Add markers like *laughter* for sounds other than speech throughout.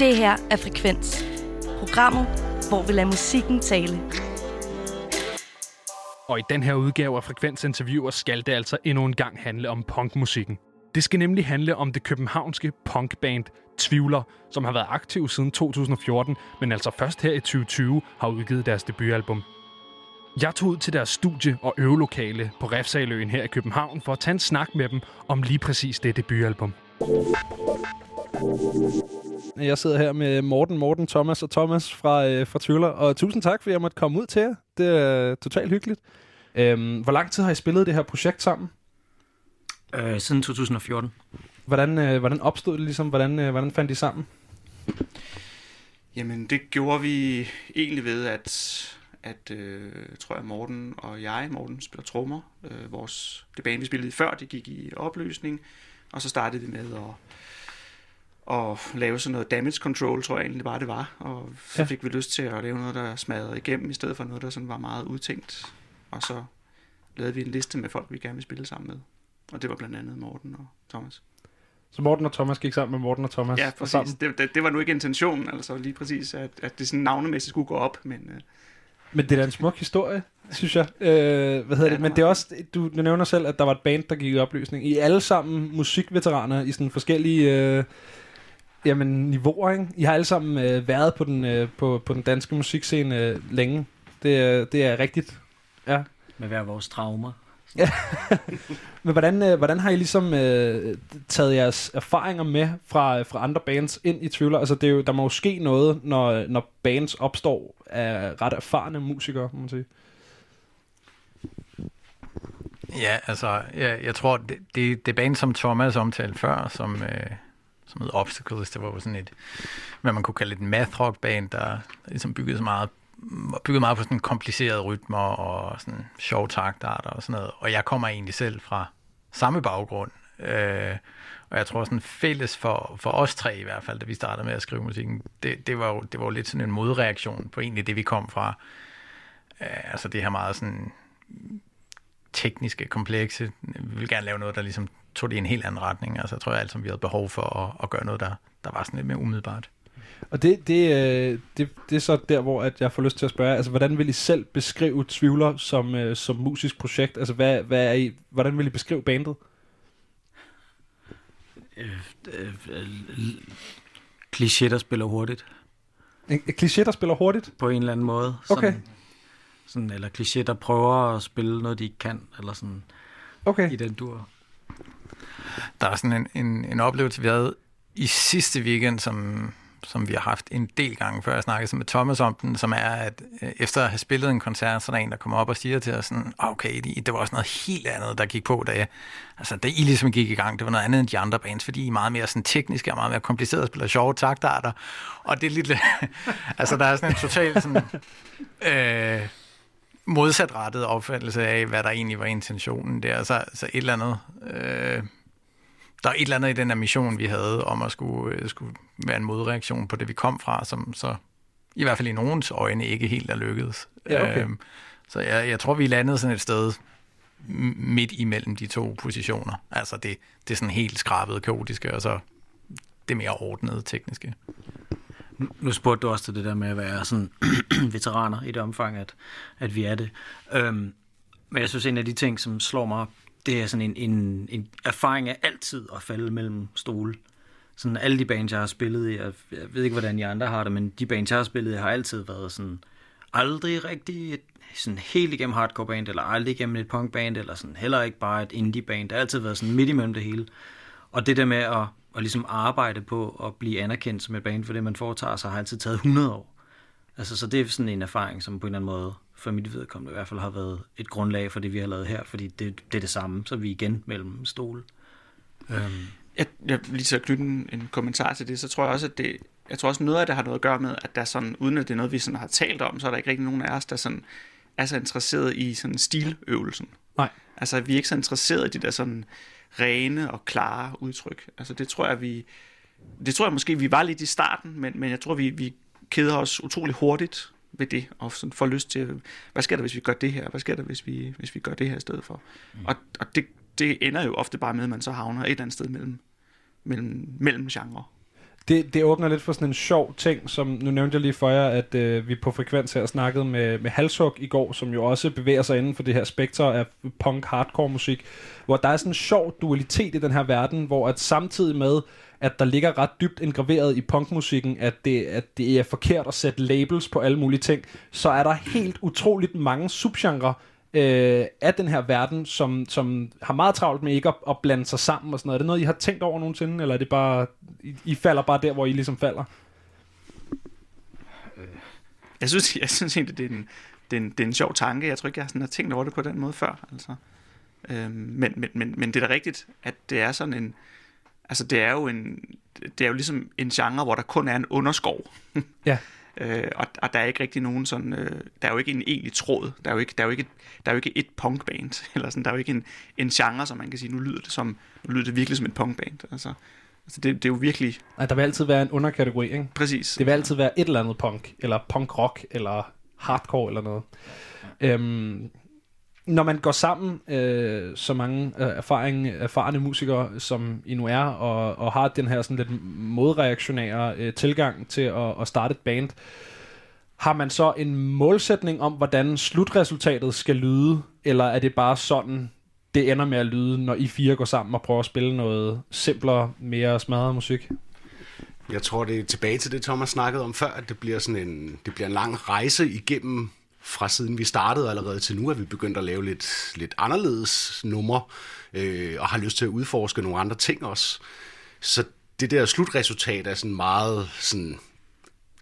Det her er Frekvens. Programmet, hvor vi lader musikken tale. Og i den her udgave af Frekvens Interviewer skal det altså endnu en gang handle om punkmusikken. Det skal nemlig handle om det københavnske punkband Tvivler, som har været aktiv siden 2014, men altså først her i 2020 har udgivet deres debutalbum. Jeg tog ud til deres studie og øvelokale på Refsaløen her i København for at tage en snak med dem om lige præcis det debutalbum. Jeg sidder her med Morten, Morten, Thomas og Thomas fra, øh, fra Tvivler, og tusind tak, for at jeg måtte komme ud til jer. Det er totalt hyggeligt. Øhm, hvor lang tid har I spillet det her projekt sammen? Øh, siden 2014. Hvordan, øh, hvordan opstod det ligesom? Hvordan, øh, hvordan fandt I sammen? Jamen, det gjorde vi egentlig ved, at, at øh, tror jeg, Morten og jeg, Morten spiller trommer, øh, vores, det band, vi spillede før, det gik i opløsning, og så startede vi med at, at lave sådan noget damage control, tror jeg egentlig bare det var, og så Ja. fik vi lyst til at lave noget, der smadrede igennem, i stedet for noget, der sådan var meget udtænkt, og så lavede vi en liste med folk, vi gerne ville spille sammen med, og det var blandt andet Morten og Thomas. Så Morten og Thomas gik sammen med Morten og Thomas? Ja, og præcis. Sammen. Det, det, det var nu ikke intentionen, altså lige præcis, at, at det sådan navnemæssigt skulle gå op, men øh, Men det er da en smuk historie, synes jeg. Øh, hvad hedder Ja, det? Men det er også, du, du nævner selv, at der var et band, der gik i opløsning. I alle sammen musikveteraner i sådan forskellige øh, jamen, niveauer, ikke? I har alle sammen øh, været på den, øh, på, på den danske musikscene øh, længe. Det, er- det er rigtigt. Ja. Med hver vores traumer. *laughs* Men hvordan, øh, hvordan har I ligesom øh, taget jeres erfaringer med fra, fra andre bands ind i Tvivler? Altså, det er jo, der må jo ske noget, når, når bands opstår af ret erfarne musikere, må man sige. Ja, altså, jeg, jeg tror, det, det, det band, som Thomas omtalte før, som, øh, som hed Obstacles, det var jo sådan et, hvad man kunne kalde et math rock band, der ligesom byggede så meget var bygget meget på sådan komplicerede rytmer og sådan sjove taktarter og sådan noget. Og jeg kommer egentlig selv fra samme baggrund. Øh, og jeg tror sådan fælles for, for os tre i hvert fald, da vi startede med at skrive musikken, det, det, var, jo, det var jo lidt sådan en modreaktion på egentlig det, vi kom fra. Øh, altså det her meget sådan tekniske, komplekse. Vi vil gerne lave noget, der ligesom tog det i en helt anden retning. Altså jeg tror jeg altid, vi havde behov for at, at gøre noget, der, der var sådan lidt mere umiddelbart. Og det, det, øh, det, det er så der, hvor at jeg får lyst til at spørge, altså hvordan vil I selv beskrive Tvivler som, øh, som musisk projekt? Altså hvad, hvad er I, hvordan vil I beskrive bandet? Kliché, der spiller hurtigt. Kliché, der spiller hurtigt? På en eller anden måde. Okay. Sådan, eller kliché, der prøver at spille noget, de ikke kan. Eller sådan Okay. i den dur. Der er sådan en, en, en oplevelse, vi havde i sidste weekend, som, som vi har haft en del gange, før jeg snakkede med Thomas om den, som er, at øh, efter at have spillet en koncert, så er der en, der kommer op og siger til os sådan, ah, okay, det, det var også noget helt andet, der gik på, da, jeg, altså, da I ligesom gik i gang. Det var noget andet end de andre bands, fordi I er meget mere sådan tekniske og meget mere komplicerede og spiller sjove taktarter. Og det er lidt, *laughs* altså der er sådan en total sådan, øh, modsatrettet opfattelse af, hvad der egentlig var intentionen der. Så, så et eller andet... Øh, der er et eller andet i den her mission, vi havde, om at skulle, øh, skulle være en modreaktion på det, vi kom fra, som så i hvert fald i nogens øjne ikke helt er lykkedes. Ja, okay. Øhm, så jeg, jeg tror, vi landede sådan et sted midt imellem de to positioner. Altså det, det er sådan helt skrabet kaotiske, og så det mere ordnede tekniske. Nu- Nu spurgte du også til det der med at være sådan *clears throat* veteraner i det omfang, at, at vi er det. Øhm, men jeg synes, en af de ting, som slår mig, det er sådan en, en, en erfaring af altid at falde mellem stole. Sådan alle de bands, jeg har spillet i, jeg, jeg ved ikke, hvordan I andre har det, men de bands, jeg har spillet i, har altid været sådan aldrig rigtig et sådan helt igennem hardcore band, eller aldrig igennem et punk band, eller sådan heller ikke bare et indie band. Det har altid været sådan midt imellem det hele. Og det der med at, at ligesom arbejde på at blive anerkendt som et band for det, man foretager sig, har altid taget 100 år. Altså, så det er sådan en erfaring, som på en eller anden måde, for mit vedkommende i hvert fald, har været et grundlag for det, vi har lavet her, fordi det, det er det samme, så vi er igen mellem stole. Øhm, Jeg, jeg lige at knytte en, en kommentar til det, så tror jeg også, at det, jeg tror også noget af det har noget at gøre med, at der sådan, uden at det er noget, vi sådan har talt om, så er der ikke rigtig nogen af os, der sådan er så interesseret i sådan stiløvelsen. Nej. Altså, vi er ikke så interesseret i de der sådan rene og klare udtryk. Altså, det tror jeg, vi, det tror jeg måske, vi var lidt i starten, men, men jeg tror, vi, vi keder os utrolig hurtigt ved det, og sådan får lyst til, hvad sker der, hvis vi gør det her? Hvad sker der, hvis vi, hvis vi gør det her i stedet for? Mm. Og, og det, det ender jo ofte bare med, at man så havner et eller andet sted mellem, mellem, mellem genre. Det, det åbner lidt for sådan en sjov ting, som nu nævnte jeg lige for jer, at øh, vi på Frekvens her snakkede med, med Halshug i går, som jo også bevæger sig inden for det her spektrum af punk-hardcore musik, hvor der er sådan en sjov dualitet i den her verden, hvor at samtidig med, at der ligger ret dybt engraveret i punkmusikken, at det, at det er forkert at sætte labels på alle mulige ting, så er der helt utroligt mange subgenre, øh, af den her verden, som, som har meget travlt med ikke at, at blande sig sammen og sådan noget. Er det noget, I har tænkt over nogensinde, eller er det bare, I, I falder bare der, hvor I ligesom falder? Øh, jeg synes, *laughs* jeg synes egentlig, det er, en, det, er en, det er en sjov tanke. Jeg tror ikke, jeg sådan har tænkt over det på den måde før. Altså. Øhm, men, men, men, men det er da rigtigt, at det er sådan en... Altså, det er jo en... Det er jo ligesom en genre, hvor der kun er en underskov. *laughs* Ja. Øh, og, og der er ikke rigtig nogen sådan, øh, der er jo ikke en egentlig tråd, der er jo ikke, der er jo ikke, der er jo ikke et punkband, *laughs* eller sådan, der er jo ikke en, en genre, som man kan sige, nu lyder det som, nu lyder det virkelig som et punkband, altså, altså det, det er jo virkelig, Nej, der vil altid være en underkategori, ikke? præcis. Det vil altid være et eller andet punk, eller punk-rock, eller hardcore, eller noget. Øhm, når man går sammen, øh, så mange øh, erfaring, erfarne musikere, som I nu er, og, og har den her sådan lidt modreaktionære øh, tilgang til at, at starte et band, har man så en målsætning om, hvordan slutresultatet skal lyde, eller er det bare sådan, det ender med at lyde, når I fire går sammen og prøver at spille noget simplere, mere smadret musik? Jeg tror, det er tilbage til det, Thomas snakkede om før, at det bliver sådan en, det bliver en lang rejse igennem fra siden vi startede allerede til nu, at vi begyndt at lave lidt, lidt anderledes numre, øh, og har lyst til at udforske nogle andre ting også. Så det der slutresultat er sådan meget sådan,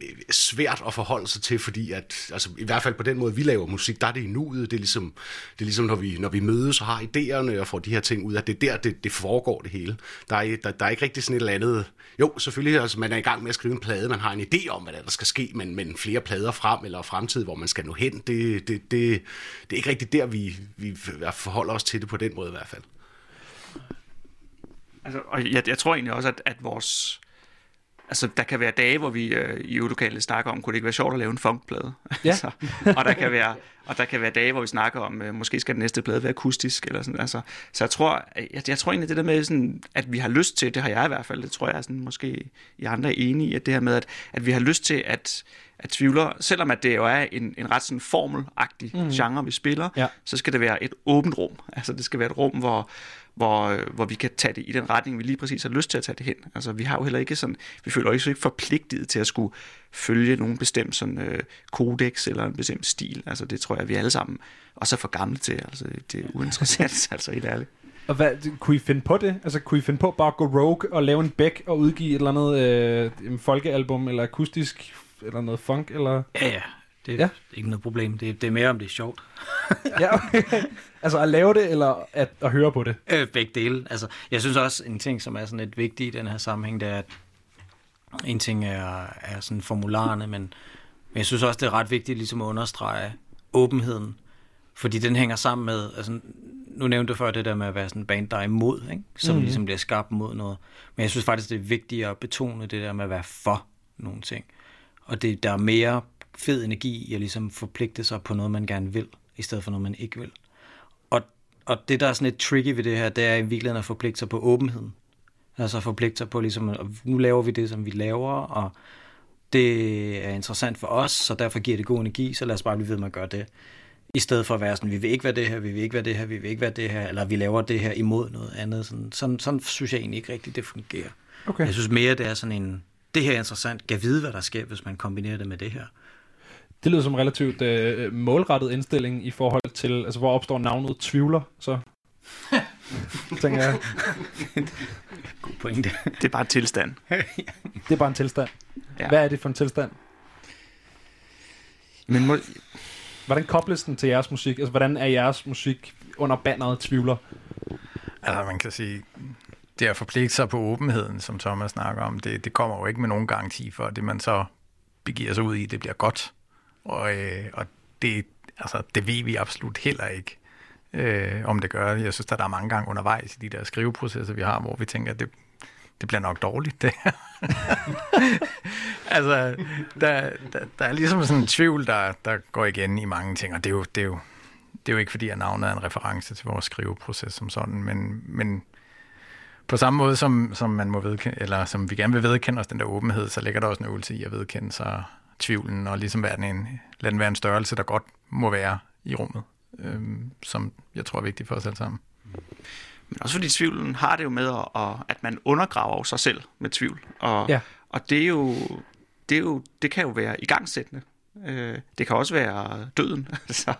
Øh, svært at forholde sig til, fordi at, altså i hvert fald på den måde, vi laver musik, der er det i nuet, det er ligesom, det er ligesom når, vi, når vi mødes og har idéerne og får de her ting ud, at det er der, det, det foregår det hele. Der er, der, der er ikke rigtig sådan et eller andet, jo, selvfølgelig, altså man er i gang med at skrive en plade, man har en idé om, hvad der skal ske, men, men flere plader frem eller fremtid, hvor man skal nå hen, det, det, det, det er ikke rigtig der, vi, vi forholder os til det på den måde i hvert fald. Altså, og jeg, jeg tror egentlig også, at, at vores... Altså, der kan være dage, hvor vi øh, i ulokalet snakker om, kunne det ikke være sjovt at lave en funkplade? *laughs* Ja. altså, og, der kan være, og der kan være dage, hvor vi snakker om, øh, måske skal den næste plade være akustisk, eller sådan, altså. Så jeg tror, jeg, jeg tror egentlig, det der med, sådan, at vi har lyst til, det har jeg i hvert fald, det tror jeg sådan, måske I andre er enige i, at det her med, at, at vi har lyst til, at, at tvivler, selvom at det jo er en, en ret sådan formelagtig mm. genre, vi spiller, Ja. så skal det være et åbent rum. Altså, det skal være et rum, hvor, hvor, øh, hvor vi kan tage det i den retning, vi lige præcis har lyst til at tage det hen. Altså, vi har jo heller ikke sådan, vi føler os ikke forpligtet til at skulle følge nogen bestemt sådan, øh, kodex eller en bestemt stil. Altså, det tror jeg, vi alle sammen også er for gamle til. Altså, det er uinteressant, *laughs* altså helt ærligt. Og hvad, kunne I finde på det? Altså, kunne I finde på bare at gå rogue og lave en bæk og udgive et eller andet øh, folkealbum, eller akustisk, eller noget funk, eller... Ja, ja. Det er Ja. ikke noget problem. Det, det er mere, om det er sjovt. *laughs* Ja, okay. altså at lave det, eller at, at høre på det? Øh, begge dele. Altså, jeg synes også, en ting, som er sådan lidt vigtig i den her sammenhæng, det er, at en ting er, er sådan formularerne, men, men jeg synes også, det er ret vigtigt ligesom at understrege åbenheden. Fordi den hænger sammen med, altså, nu nævnte jeg før det der med at være sådan en band, der er imod, ikke? som mm. ligesom bliver skabt mod noget. Men jeg synes faktisk, det er vigtigt at betone det der med at være for nogle ting. Og det, der er mere fed energi i at ligesom forpligte sig på noget, man gerne vil, i stedet for noget, man ikke vil. Og, og det, der er sådan lidt tricky ved det her, det er i virkeligheden at forpligte sig på åbenheden. Altså forpligte sig på ligesom, at nu laver vi det, som vi laver, og det er interessant for os, så derfor giver det god energi, så lad os bare blive ved med at gøre det. I stedet for at være sådan, vi vil ikke være det her, vi vil ikke være det her, vi vil ikke være det her, eller vi laver det her imod noget andet. Sådan, sådan, sådan synes jeg egentlig ikke rigtigt, det fungerer. Okay. Jeg synes mere, det er sådan en, det her er interessant, kan vide, hvad der sker, hvis man kombinerer det med det her. Det lyder som en relativt øh, målrettet indstilling i forhold til, altså hvor opstår navnet Tvivler, så *laughs* tænker jeg, God pointe. Det er bare en tilstand. *laughs* det er bare en tilstand. Ja. Hvad er det for en tilstand? Men må, Hvordan kobles den til jeres musik? Altså, hvordan er jeres musik under banneret Tvivler? Altså, man kan sige, det at forpligte sig på åbenheden, som Thomas snakker om, det, det kommer jo ikke med nogen garanti for, at det man så begiver sig ud i, det bliver godt. Og, øh, og det, altså, det ved vi absolut heller ikke, øh, om det gør. Jeg synes, at der er mange gange undervejs i de der skriveprocesser, vi har, hvor vi tænker, at det, det bliver nok dårligt, det her. *laughs* altså, der, der, der er ligesom sådan en tvivl, der, der går igen i mange ting, og det er jo, det er jo, det er jo ikke fordi, at navnet er en reference til vores skriveproces som sådan, men, men på samme måde som, som man må vedkende, eller som vi gerne vil vedkende os den der åbenhed, så ligger der også en øvelse i at vedkende sig tvivlen, og ligesom være en, lade den være en størrelse, der godt må være i rummet, øhm, som jeg tror er vigtigt for os alle sammen. Men også fordi tvivlen har det jo med, at, at man undergraver sig selv med tvivl. Og, Ja. og det, er jo, det, er jo, det kan jo være igangsættende. Øh, det kan også være døden. *laughs* altså,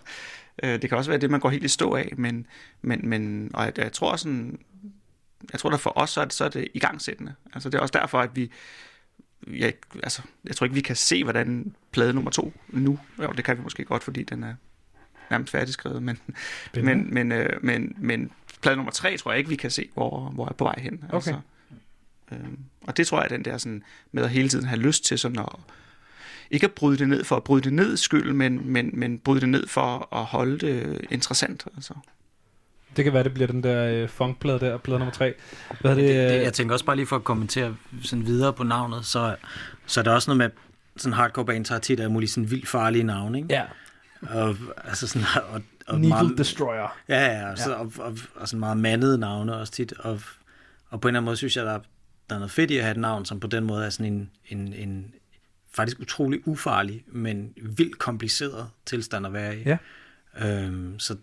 øh, det kan også være det, man går helt i stå af. Men, men, men og jeg, jeg tror sådan, jeg tror, at for os så er det, så er det igangsættende. Altså, det er også derfor, at vi, jeg, altså, jeg tror ikke, vi kan se, hvordan plade nummer to nu. Jo, det kan vi måske godt, fordi den er nærmest færdigskrevet, men, men, men, øh, men, men plade nummer tre tror jeg ikke, vi kan se, hvor, hvor jeg er på vej hen. Altså, øhm, og det tror jeg er den der sådan, med at hele tiden have lyst til sådan at, ikke at bryde det ned for at bryde det ned skyld, men, men, men bryde det ned for at holde det interessant. Altså. Det kan være, det bliver den der øh, funkplade der, plade nummer tre. Hvad er det? Det, det, øh, jeg tænker også bare lige for at kommentere sådan videre på navnet, så, så er der også noget med, sådan hardcore bands har tit alle mulige sådan vildt farlige navne, ikke? Ja, Og, altså sådan, og, og Needle meget, Destroyer. Ja, ja, og, så, og, og, og sådan meget mandede navne også tit. Og, og på en eller anden måde synes jeg, der er, der er noget fedt i at have et navn, som på den måde er sådan en, en, en faktisk utrolig ufarlig, men vildt kompliceret tilstand at være i. Ja. Øhm, så,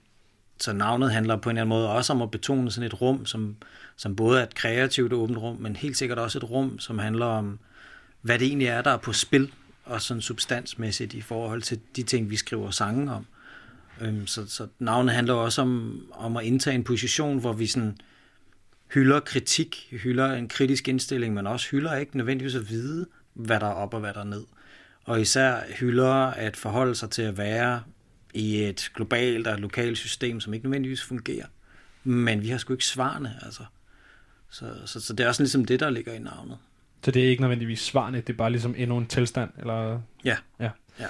så navnet handler på en eller anden måde også om at betone sådan et rum, som, som både er et kreativt åbent rum, men helt sikkert også et rum, som handler om, hvad det egentlig er, der er på spil, og sådan substansmæssigt i forhold til de ting, vi skriver sange om. Øhm, så, så navnet handler også om, om at indtage en position, hvor vi sådan hylder kritik, hylder en kritisk indstilling, men også hylder ikke nødvendigvis at vide, hvad der er op og hvad der er ned. Og især hylder at forholde sig til at være i et globalt og lokalt system, som ikke nødvendigvis fungerer. Men vi har sgu ikke svarene, altså. Så, så, så det er også ligesom det, der ligger i navnet. Så det er ikke nødvendigvis svarende, det er bare ligesom endnu en tilstand, eller... Ja. Ja. Ja.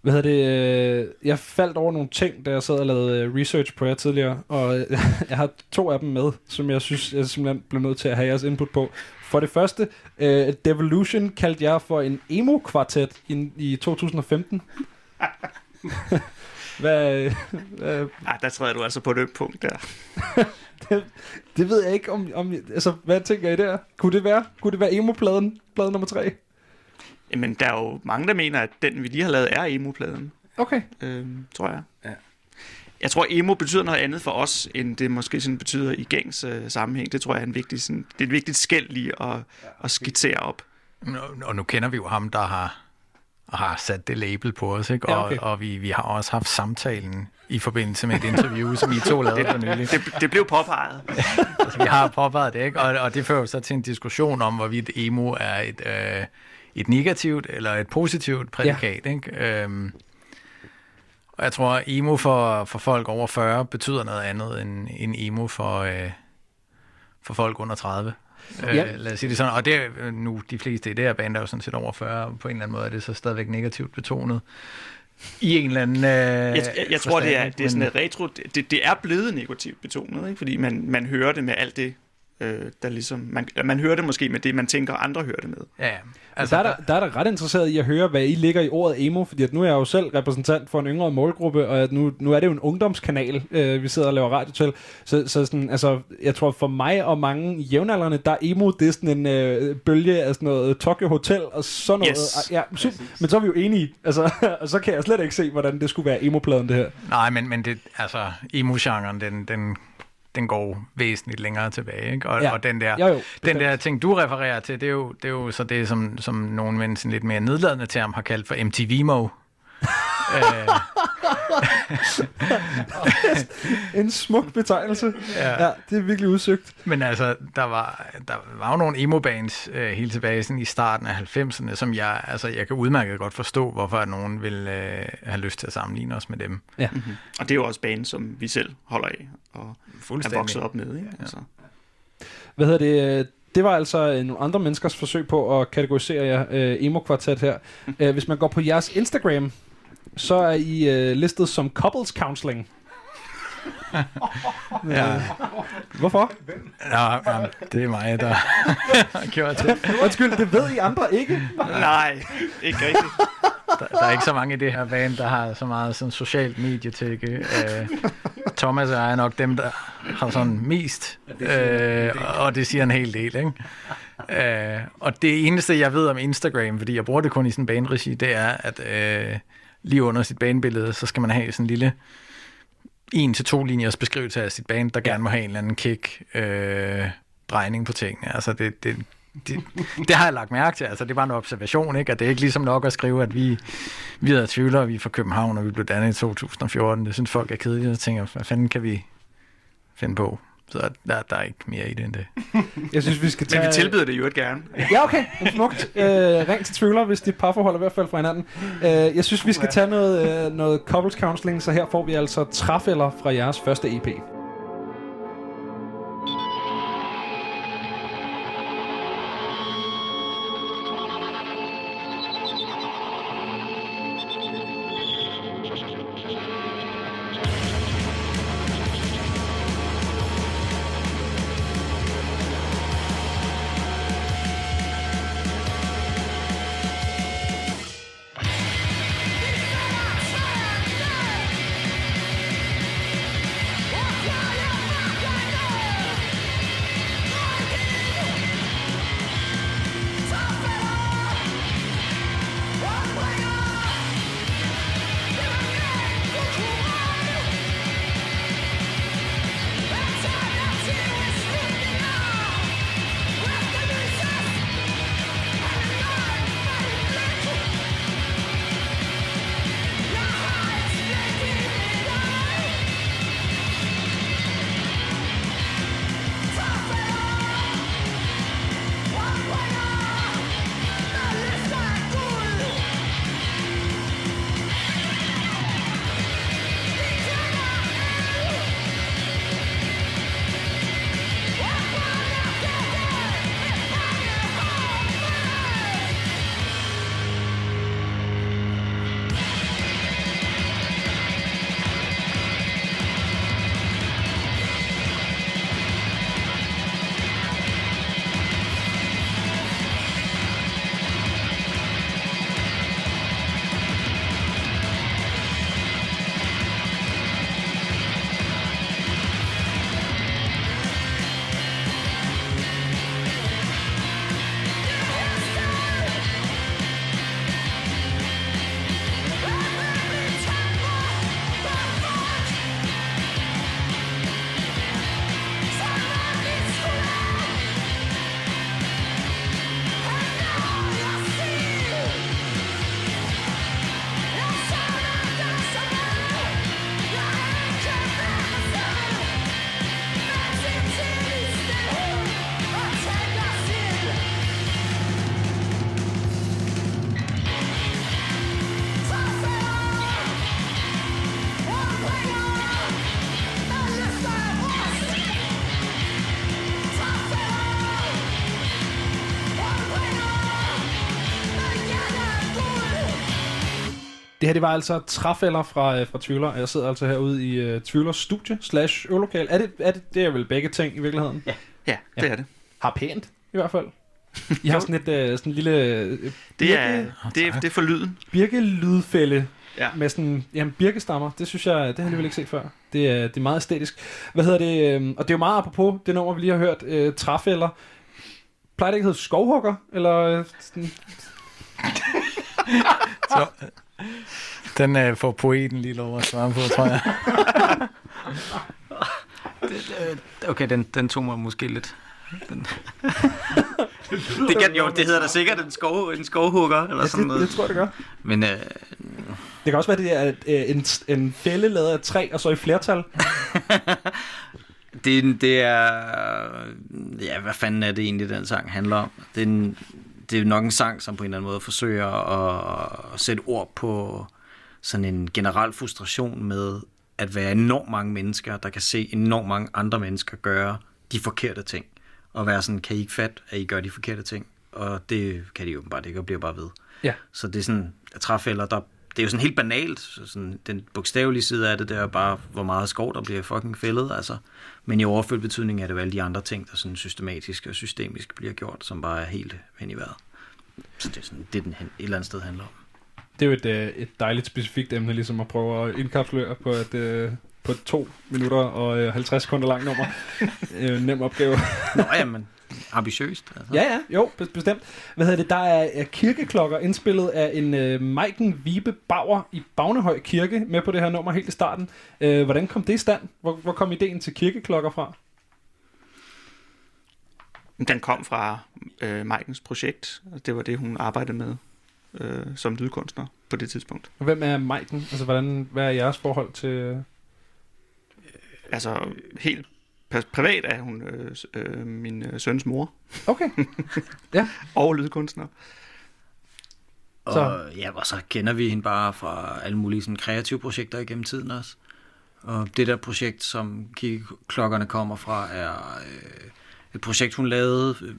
Hvad hedder det? øh, Jeg faldt over nogle ting, da jeg sad og lavede øh, research på jer tidligere, og øh, *laughs* jeg har to af dem med, som jeg synes, jeg simpelthen blev nødt til at have jeres input på. For det første, øh, Devolution kaldte jeg for en emo-kvartet i 2015. *laughs* hvad, hvad, Ej, der træder du altså på et ømt punkt der. det ved jeg ikke, om, om... Altså, hvad tænker I der? Kunne det være? Kunne det være emo-pladen? Plade nummer tre? Jamen, der er jo mange, der mener, at den, vi lige har lavet, er emo-pladen. Okay. øhm, tror jeg. Ja. Jeg tror, emo betyder noget andet for os, end det måske sådan betyder i gængs øh, sammenhæng. Det tror jeg er en vigtig, sådan, det er et vigtigt skæld lige at, at skitsere op. Og nu kender vi jo ham, der har, har sat det label på os, ikke? Ja, Og, okay. og vi, vi har også haft samtalen i forbindelse med et interview, *laughs* som I to lavede for nylig. Det, det blev påpeget. *laughs* Altså, vi har påpeget det, ikke? Og, og det fører så til en diskussion om, hvorvidt emo er et, øh, et negativt eller et positivt prædikat, ja. ikke? Øhm, og jeg tror, emo for, for folk over 40 betyder noget andet end, end emo for, øh, for folk under 30. Øh, Ja. Lad os sige det sådan. Og det er øh, nu de fleste i det her band er jo sådan set over 40, og på en eller anden måde er det så stadigvæk negativt betonet. I en eller anden øh, Jeg, jeg, jeg tror, det er, det er sådan et retro... Det, det er blevet negativt betonet, ikke? fordi man, man hører det med alt det, øh, der ligesom... Man, man hører det måske med det, man tænker, andre hører det med. Ja, Altså, der, er der, der er der ret interesseret i at høre, hvad I ligger i ordet emo, fordi at nu er jeg jo selv repræsentant for en yngre målgruppe, og at nu, nu er det jo en ungdomskanal, øh, vi sidder og laver radio til. Så, så sådan, altså, jeg tror for mig og mange jævnaldrende, der er emo, det er sådan en øh, bølge af sådan noget Tokyo Hotel og sådan noget. Yes. Ja, super, men så er vi jo enige. Altså, *laughs* og så kan jeg slet ikke se, hvordan det skulle være emo-pladen, det her. Nej, men, men det, altså, emo-genren, den, den, den går væsentligt længere tilbage, ikke? Og, Ja. og den der, Jo, jo, den der ting, du refererer til, det er jo, det er jo så det, som, som nogle med en sådan lidt mere nedladende term har kaldt for MTV-mo. Øh, *laughs* En smuk betegnelse. Ja. ja det er virkelig udsøgt. men altså, der var, der var jo nogle emo-bands øh, helt tilbage sådan i starten af 90'erne, som jeg, altså, jeg kan udmærket godt forstå, hvorfor at nogen vil øh, have lyst til at sammenligne os med dem. Ja. Og det er jo også banen, som vi selv holder af, og er Fuldstændig. vokset op med. Ikke? Altså. Hvad hedder det? Det var altså øh, nogle andre menneskers forsøg på at kategorisere jer øh, emo-kvartet her. *laughs* Øh, Hvis man går på jeres Instagram, så er I øh, listet som couples counseling. *laughs* Ja. Hvorfor? Ja, ja, det er mig, der *laughs* har gjort det. Undskyld, det ved I andre ikke. Nej, ikke rigtigt. *laughs* Der, der er ikke så mange i det her band, der har så meget sådan socialt medietække. Øh, Thomas og jeg er nok dem, der har sådan mest, øh, og det siger en hel del, ikke? Øh, og det eneste, jeg ved om Instagram, fordi jeg bruger det kun i sådan en det er, at øh, lige under sit banebillede, så skal man have sådan en lille en til to linjers beskrivelse af sit band, der gerne må have en eller anden kick, øh, drejning på tingene. Altså det, det, det, det har jeg lagt mærke til. Altså, det var en observation, ikke? At det er ikke ligesom nok at skrive, at vi, vi er tvivlere, vi er fra København, og vi blev dannet i 2014. Det synes folk er kedeligt, og tænker, hvad fanden kan vi finde på? Så der, der er ikke mere i det end det. *laughs* Jeg synes, vi skal tage... Men vi tilbyder det jo et gerne. *laughs* Ja, okay. Smukt. Øh, ring til tvivler, hvis dit parforhold er i hvert fald fra hinanden. Øh, jeg synes, vi skal tage noget, øh, noget couples counseling, så her får vi altså træfælder fra jeres første EP. Her, det var altså træfælder fra, øh, fra Tvivler, jeg sidder altså herude i uh, Tvivlers studie slash øvelokal. Er det, er det, det er vel begge ting i virkeligheden? Ja. Ja, det Ja. er det. Har pænt, i hvert fald. *laughs* I har sådan et uh, sådan en lille uh, Det er, det, er, det er for lyden. birkelydfælde Ja. med sådan, jamen, birkestammer. Det synes jeg, det har jeg alligevel ikke set før. Det er, det er meget æstetisk. Hvad hedder det? øhm, Og det er jo meget apropos det nummer, vi lige har hørt, uh, træfælder. Plejer det ikke at hedde skovhugger? Eller øh, sådan, *laughs* Så, den øh, får poeten lige lov at svare på, tror jeg. *laughs* Okay, den, den tog mig måske lidt. Den. *laughs* det, kan, jo, det hedder da sikkert en, skov, en skovhugger, eller ja, sådan det, det noget. tror jeg, det gør. Men øh, Det kan også være, det er øh, en, en fælde lavet af træ, og så i flertal. *laughs* det, det er... Ja, hvad fanden er det egentlig, den sang handler om? Det er, en, det er nok en sang, som på en eller anden måde forsøger at, at sætte ord på sådan en generel frustration med at være enormt mange mennesker, der kan se enormt mange andre mennesker gøre de forkerte ting. Og være sådan, kan I ikke fatte, at I gør de forkerte ting? Og det kan de jo bare ikke, og bliver bare ved. Ja. Så det er sådan, at træfælder, der, det er jo sådan helt banalt. Så sådan, den bogstavelige side af det, det er bare, hvor meget skov, der bliver fucking fældet. Altså. Men i overført betydning er det jo alle de andre ting, der sådan systematisk og systemisk bliver gjort, som bare er helt hen i vejret. Så det er sådan, det, den et eller andet sted handler om. Det er jo et, øh, et dejligt specifikt emne, ligesom at prøve at indkapsløre på et, øh, på et 2 minutter og øh, 50 sekunder langt nummer. *laughs* øh, nem opgave. Nå, jamen, ambitiøst. Altså. Ja, ja, jo, be- bestemt. Hvad hedder det? Der er, er kirkeklokker indspillet af en øh, Maiken Vibe Bauer i Bagnehøj Kirke med på det her nummer helt i starten. Øh, hvordan kom det i stand? Hvor, hvor kom ideen til kirkeklokker fra? Den kom fra øh, Majkens projekt, og det var det, hun arbejdede med øh, som lydkunstner på det tidspunkt. Og Hvem er Maiken? Altså, hvordan, hvad er jeres forhold til... Altså helt privat er hun øh, øh, min øh, søns mor Okay. *laughs* og lydkunstner. Så- Og, ja, og så kender vi hende bare fra alle mulige sådan, kreative projekter igennem tiden også. Og det der projekt, som kirkeklokkerne kommer fra, er øh, et projekt, hun lavede, øh,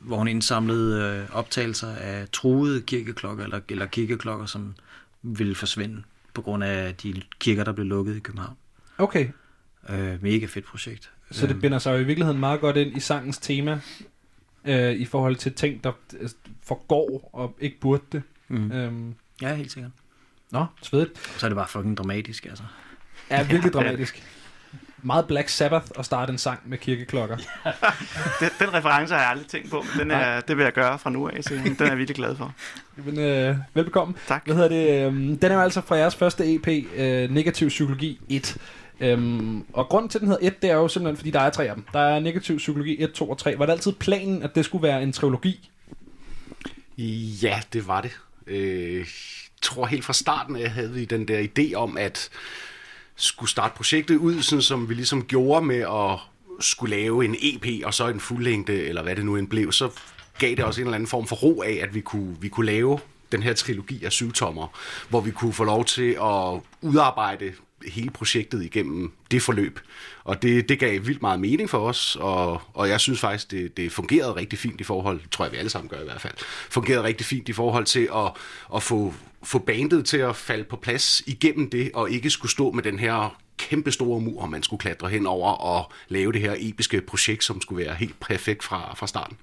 hvor hun indsamlede øh, optagelser af truede kirkeklokker, eller, eller kirkeklokker, som ville forsvinde på grund af de kirker, der blev lukket i København. Okay, Øh, mega fedt projekt. Så det binder sig jo i virkeligheden meget godt ind i sangens tema, øh, i forhold til ting, der øh, forgår og ikke burde det. Mm. Øhm, Ja, helt sikkert. nå, svedigt. Så er det bare fucking dramatisk, altså. Er virkelig *laughs* dramatisk. Meget Black Sabbath at starte en sang med kirkeklokker. *laughs* Den, den reference har jeg aldrig tænkt på, men den er, det vil jeg gøre fra nu af, så den er jeg virkelig glad for. *laughs* Men, øh, velbekomme. Tak. Hvad hedder det? øhm, Den er jo altså fra jeres første EP, øh, Negativ Psykologi 1. Øhm, og grunden til, at den hedder 1, det er jo simpelthen, fordi der er tre af dem. Der er Negativ Psykologi 1, 2 og 3. Var det altid planen, at det skulle være en trilogi? Ja, det var det. Øh, jeg tror helt fra starten af havde vi den der idé om, at skulle starte projektet ud, sådan som vi ligesom gjorde med at skulle lave en EP og så en fuldlængde, eller hvad det nu end blev, så gav det også en eller anden form for ro af, at vi kunne, vi kunne lave den her trilogi af syvtommer, hvor vi kunne få lov til at udarbejde hele projektet igennem det forløb. Og det, det gav vildt meget mening for os, og, og jeg synes faktisk, det, det fungerede rigtig fint i forhold, tror jeg vi alle sammen gør i hvert fald, fungerede rigtig fint i forhold til at, at få, få bandet til at falde på plads igennem det, og ikke skulle stå med den her kæmpe store mur, man skulle klatre hen over og lave det her episke projekt, som skulle være helt perfekt fra, fra starten.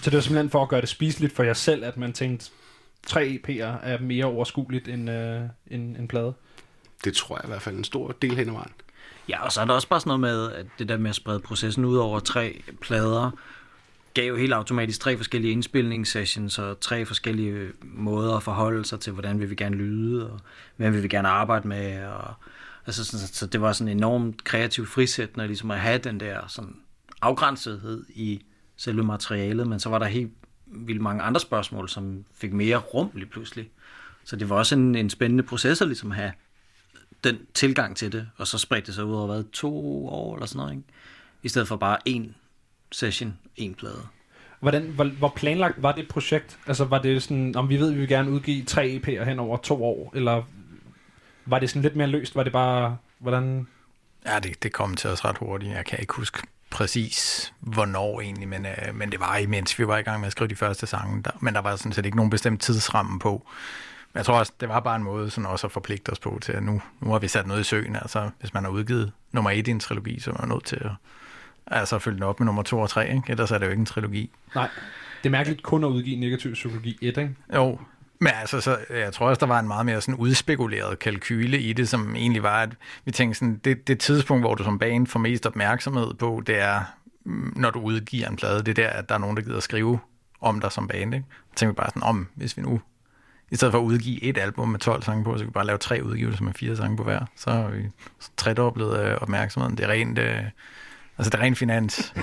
Så det var simpelthen for at gøre det spiseligt for jer selv, at man tænkte, tre EP'er er mere overskueligt end øh, en, en plade. Det tror jeg i hvert fald en stor del hen ad vejen. Ja, og så er der også bare sådan noget med, at det der med at sprede processen ud over tre plader, gav jo helt automatisk tre forskellige indspilningssessions og tre forskellige måder at forholde sig til, hvordan vil vi gerne lyde, og hvem vil vi gerne arbejde med. Og, altså, så, så det var sådan en enormt kreativ frisættende ligesom at have den der sådan afgrænsethed i selve materialet, men så var der helt vildt mange andre spørgsmål, som fik mere rum lige pludselig. Så det var også en, en spændende proces at ligesom have den tilgang til det, og så spredte det sig ud over hvad, to år eller sådan noget, ikke? I stedet for bare én session, én plade. Hvordan, hvor, hvor planlagt var det projekt? Altså var det sådan, om vi ved, at vi vil gerne udgive tre EP'er hen over to år, eller var det sådan lidt mere løst? Var det bare, hvordan... Ja, det, det kom til os ret hurtigt. Jeg kan ikke huske præcis, hvornår egentlig, men, øh, men det var imens vi var i gang med at skrive de første sange. Der, men der var sådan set ikke nogen bestemt tidsramme på. Jeg tror også, det var bare en måde sådan også at forpligte os på til, at nu, nu har vi sat noget i søen. Altså, hvis man har udgivet nummer et i en trilogi, så er man nødt til at altså, følge den op med nummer to og tre. Ikke? Ellers er det jo ikke en trilogi. Nej, det er mærkeligt kun at udgive negativ psykologi 1, ikke? Jo, men altså, så, jeg tror også, der var en meget mere sådan udspekuleret kalkyle i det, som egentlig var, at vi tænkte sådan, det, det tidspunkt, hvor du som band får mest opmærksomhed på, det er, mm, når du udgiver en plade, det er der, at der er nogen, der gider at skrive om dig som band. Ikke? Så tænkte vi bare sådan, om hvis vi nu, i stedet for at udgive et album med 12 sange på, så kan vi bare lave tre udgivelser med fire sange på hver. Så har vi tredoblet øh, opmærksomheden. Det er rent, øh, altså det er rent finans. *laughs*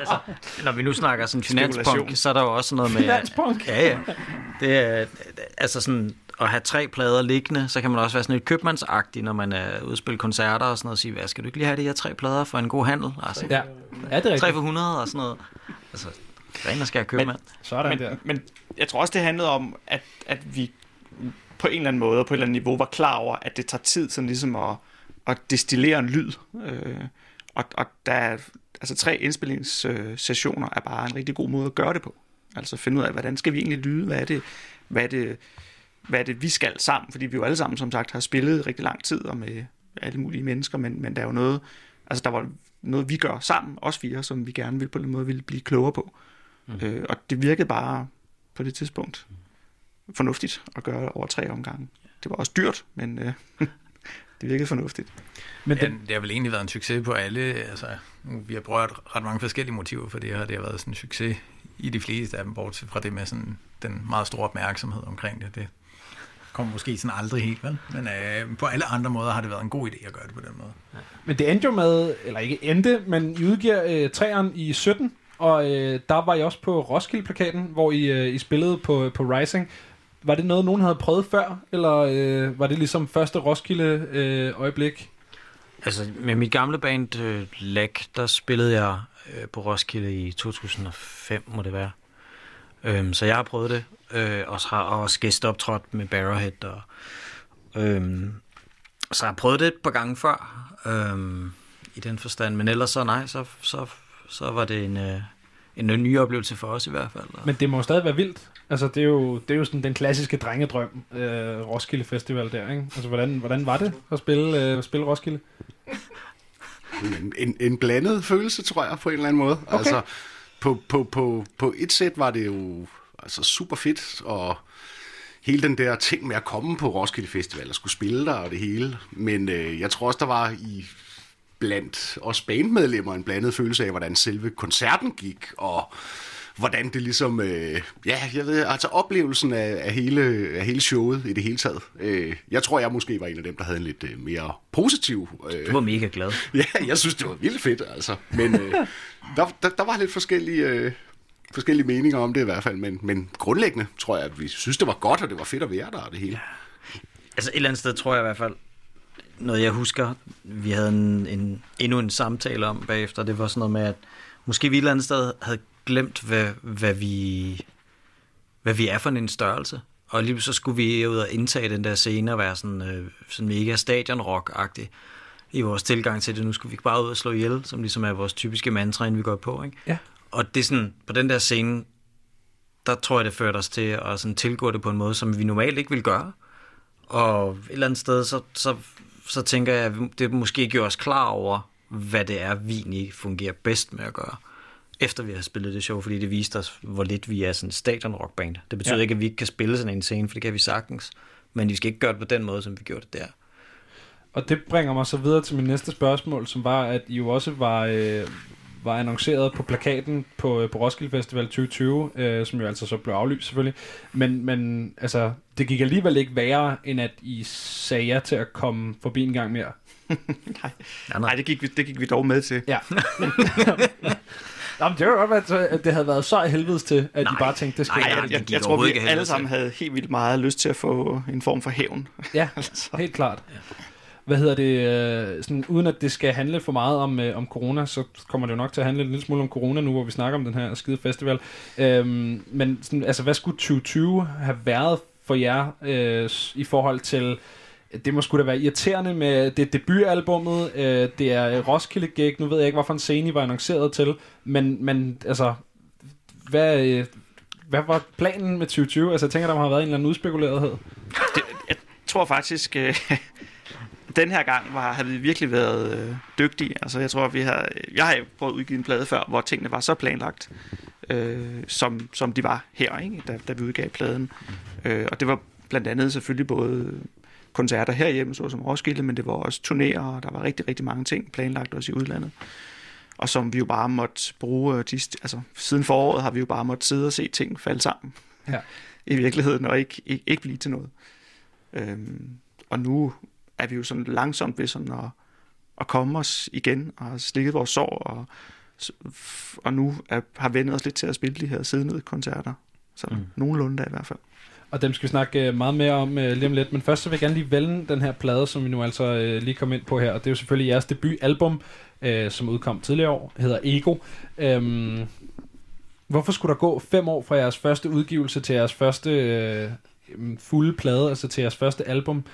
altså, når vi nu snakker sådan finanspunk, så er der jo også noget med... Finanspunk? Ja, ja. Det er, altså sådan, at have tre plader liggende, så kan man også være sådan lidt købmandsagtig, når man er spille koncerter og sådan noget, og sige, hvad skal du ikke lige have de her tre plader for en god handel? Altså, Ja, er det tre rigtigt? for 100 og sådan noget. Altså, ren og skær købmand. Sådan Men, der. men jeg tror også, det handlede om, at, at vi på en eller anden måde og på et eller andet niveau var klar over, at det tager tid sådan ligesom at, at destillere en lyd. Øh, og, og der er, altså tre indspillingssessioner er bare en rigtig god måde at gøre det på. Altså finde ud af, hvordan skal vi egentlig lyde? Hvad er det, hvad er det, hvad er det vi skal sammen? Fordi vi jo alle sammen, som sagt, har spillet rigtig lang tid og med alle mulige mennesker, men, men der er jo noget, altså der var noget, vi gør sammen, os fire, som vi gerne vil på en måde ville blive klogere på. Mm. Øh, og det virkede bare på det tidspunkt fornuftigt at gøre over tre omgange. Det var også dyrt, men øh, *laughs* det virkede fornuftigt. Men Ja, den, det har vel egentlig været en succes på alle. Altså, vi har prøvet ret mange forskellige motiver for det her. Det har været sådan en succes i de fleste af dem, bortset fra det med sådan den meget store opmærksomhed omkring det. Det kommer måske sådan aldrig helt, vel? Men øh, på alle andre måder har det været en god idé at gøre det på den måde. men det endte jo med, eller ikke endte, men I udgiver øh, træeren i 17, og øh, der var I også på Roskilde-plakaten, hvor I, øh, I spillede på, øh, på Rising. Var det noget, nogen havde prøvet før, eller øh, var det ligesom første Roskilde-øjeblik? Øh, altså, med mit gamle band, øh, Lack, der spillede jeg øh, på Roskilde i 2005, må det være. Øhm, så jeg har prøvet det, øh, og har også gæsteoptrådt med Barrowhead. Og, øhm, så jeg har prøvet det et par gange før, øhm, i den forstand. Men ellers så nej, så, så, så var det en, øh, en ny oplevelse for os i hvert fald. Men det må jo stadig være vildt. Altså, det er jo, det er jo sådan den klassiske drengedrøm, øh, Roskilde Festival der, ikke? Altså, hvordan, hvordan var det at spille, øh, at spille Roskilde? En, en, en blandet følelse, tror jeg, på en eller anden måde. Okay. Altså, på, på, på, på et sæt var det jo altså, super fedt, og hele den der ting med at komme på Roskilde Festival og skulle spille der og det hele. Men øh, jeg tror også, der var i blandt os bandmedlemmer en blandet følelse af, hvordan selve koncerten gik, og hvordan det ligesom, øh, ja, jeg ved, altså oplevelsen af, af, hele, af hele showet i det hele taget. Øh, jeg tror, jeg måske var en af dem, der havde en lidt øh, mere positiv øh, Du var mega glad. *laughs* Ja, jeg synes, det var vildt fedt, altså. Men øh, *laughs* der, der, der var lidt forskellige, øh, forskellige meninger om det i hvert fald, men, men grundlæggende tror jeg, at vi synes, det var godt, og det var fedt at være der og det hele. Altså et eller andet sted tror jeg i hvert fald, noget jeg husker, vi havde en, en, endnu en samtale om bagefter, det var sådan noget med, at måske vi et eller andet sted havde glemt, hvad, hvad, vi, hvad vi er for en størrelse. Og lige så skulle vi ud og indtage den der scene og være sådan, øh, sådan mega stadionrock-agtig i vores tilgang til det. Nu skulle vi bare ud og slå ihjel, som ligesom er vores typiske mantra, inden vi går på. Ikke? Ja. Og det er sådan, på den der scene, der tror jeg, det førte os til at sådan tilgå det på en måde, som vi normalt ikke vil gøre. Og et eller andet sted, så, så, så tænker jeg, at det måske gjorde os klar over, hvad det er, vi egentlig fungerer bedst med at gøre, efter vi har spillet det show, fordi det viste os, hvor lidt vi er sådan stadionrockband. Det betyder ja. ikke, at vi ikke kan spille sådan en scene, for det kan vi sagtens, men vi skal ikke gøre det på den måde, som vi gjorde det der. Og det bringer mig så videre til min næste spørgsmål, som var, at I jo også var, øh, var annonceret på plakaten på, øh, på Roskilde Festival 2020, øh, som jo altså så blev aflyst selvfølgelig. Men, men altså, det gik alligevel ikke værre, end at I sagde ja til at komme forbi en gang mere. *laughs* Ja, Nej, det gik, vi, det gik vi dog med til. Ja. *laughs* Jamen, det var godt, at- at det havde været så helvedes til, at Nej. I bare tænkte, det skal Nej, nej, det Jeg, gik jeg tror, vi alle sammen havde helt vildt meget lyst til at få en form for hævn. Ja, *laughs* altså. helt klart. Hvad hedder det? Øh, sådan, uden at det skal handle for meget om, øh, om corona, så kommer det jo nok til at handle en lille smule om corona nu, hvor vi snakker om den her skide festival. Øhm, men sådan, altså, hvad skulle 2020 have været for jer øh, i forhold til... Det må sgu da være irriterende med det debutalbummet, øh, det er øh, Roskilde Gig, nu ved jeg ikke, hvorfor en scene I var annonceret til, men, men altså, hvad, øh, hvad var planen med 2020? Altså, jeg tænker, der må have været en eller anden udspekulerethed. Det, jeg tror faktisk, øh, den her gang var, har vi virkelig været øh, dygtige. Altså, jeg tror, vi har, jeg har prøvet at udgive en plade før, hvor tingene var så planlagt, øh, som, som de var her, ikke? Da, da vi udgav pladen. Øh, og det var blandt andet selvfølgelig både koncerter herhjemme, såsom Roskilde, men det var også turnéer, og der var rigtig, rigtig mange ting planlagt også i udlandet. Og som vi jo bare måtte bruge, øh, de, altså siden foråret har vi jo bare måtte sidde og se ting falde sammen Ja. i virkeligheden, og ikke, ikke, ikke blive til noget. Øhm, og nu er vi jo sådan langsomt ved sådan at, at komme os igen, og har slikket vores sår, og, og nu er, har vendt os lidt til at spille de her siddende koncerter. Så mm. Nogenlunde da i hvert fald. Og dem skal vi snakke øh, meget mere om øh, lige om lidt. Men først så vil jeg gerne lige vælge den her plade, som vi nu altså øh, lige kom ind på her. Og det er jo selvfølgelig jeres debutalbum, øh, som udkom tidligere år, hedder Ego. Øhm, hvorfor skulle der gå fem år fra jeres første udgivelse til jeres første øh, fulde plade, altså til jeres første album?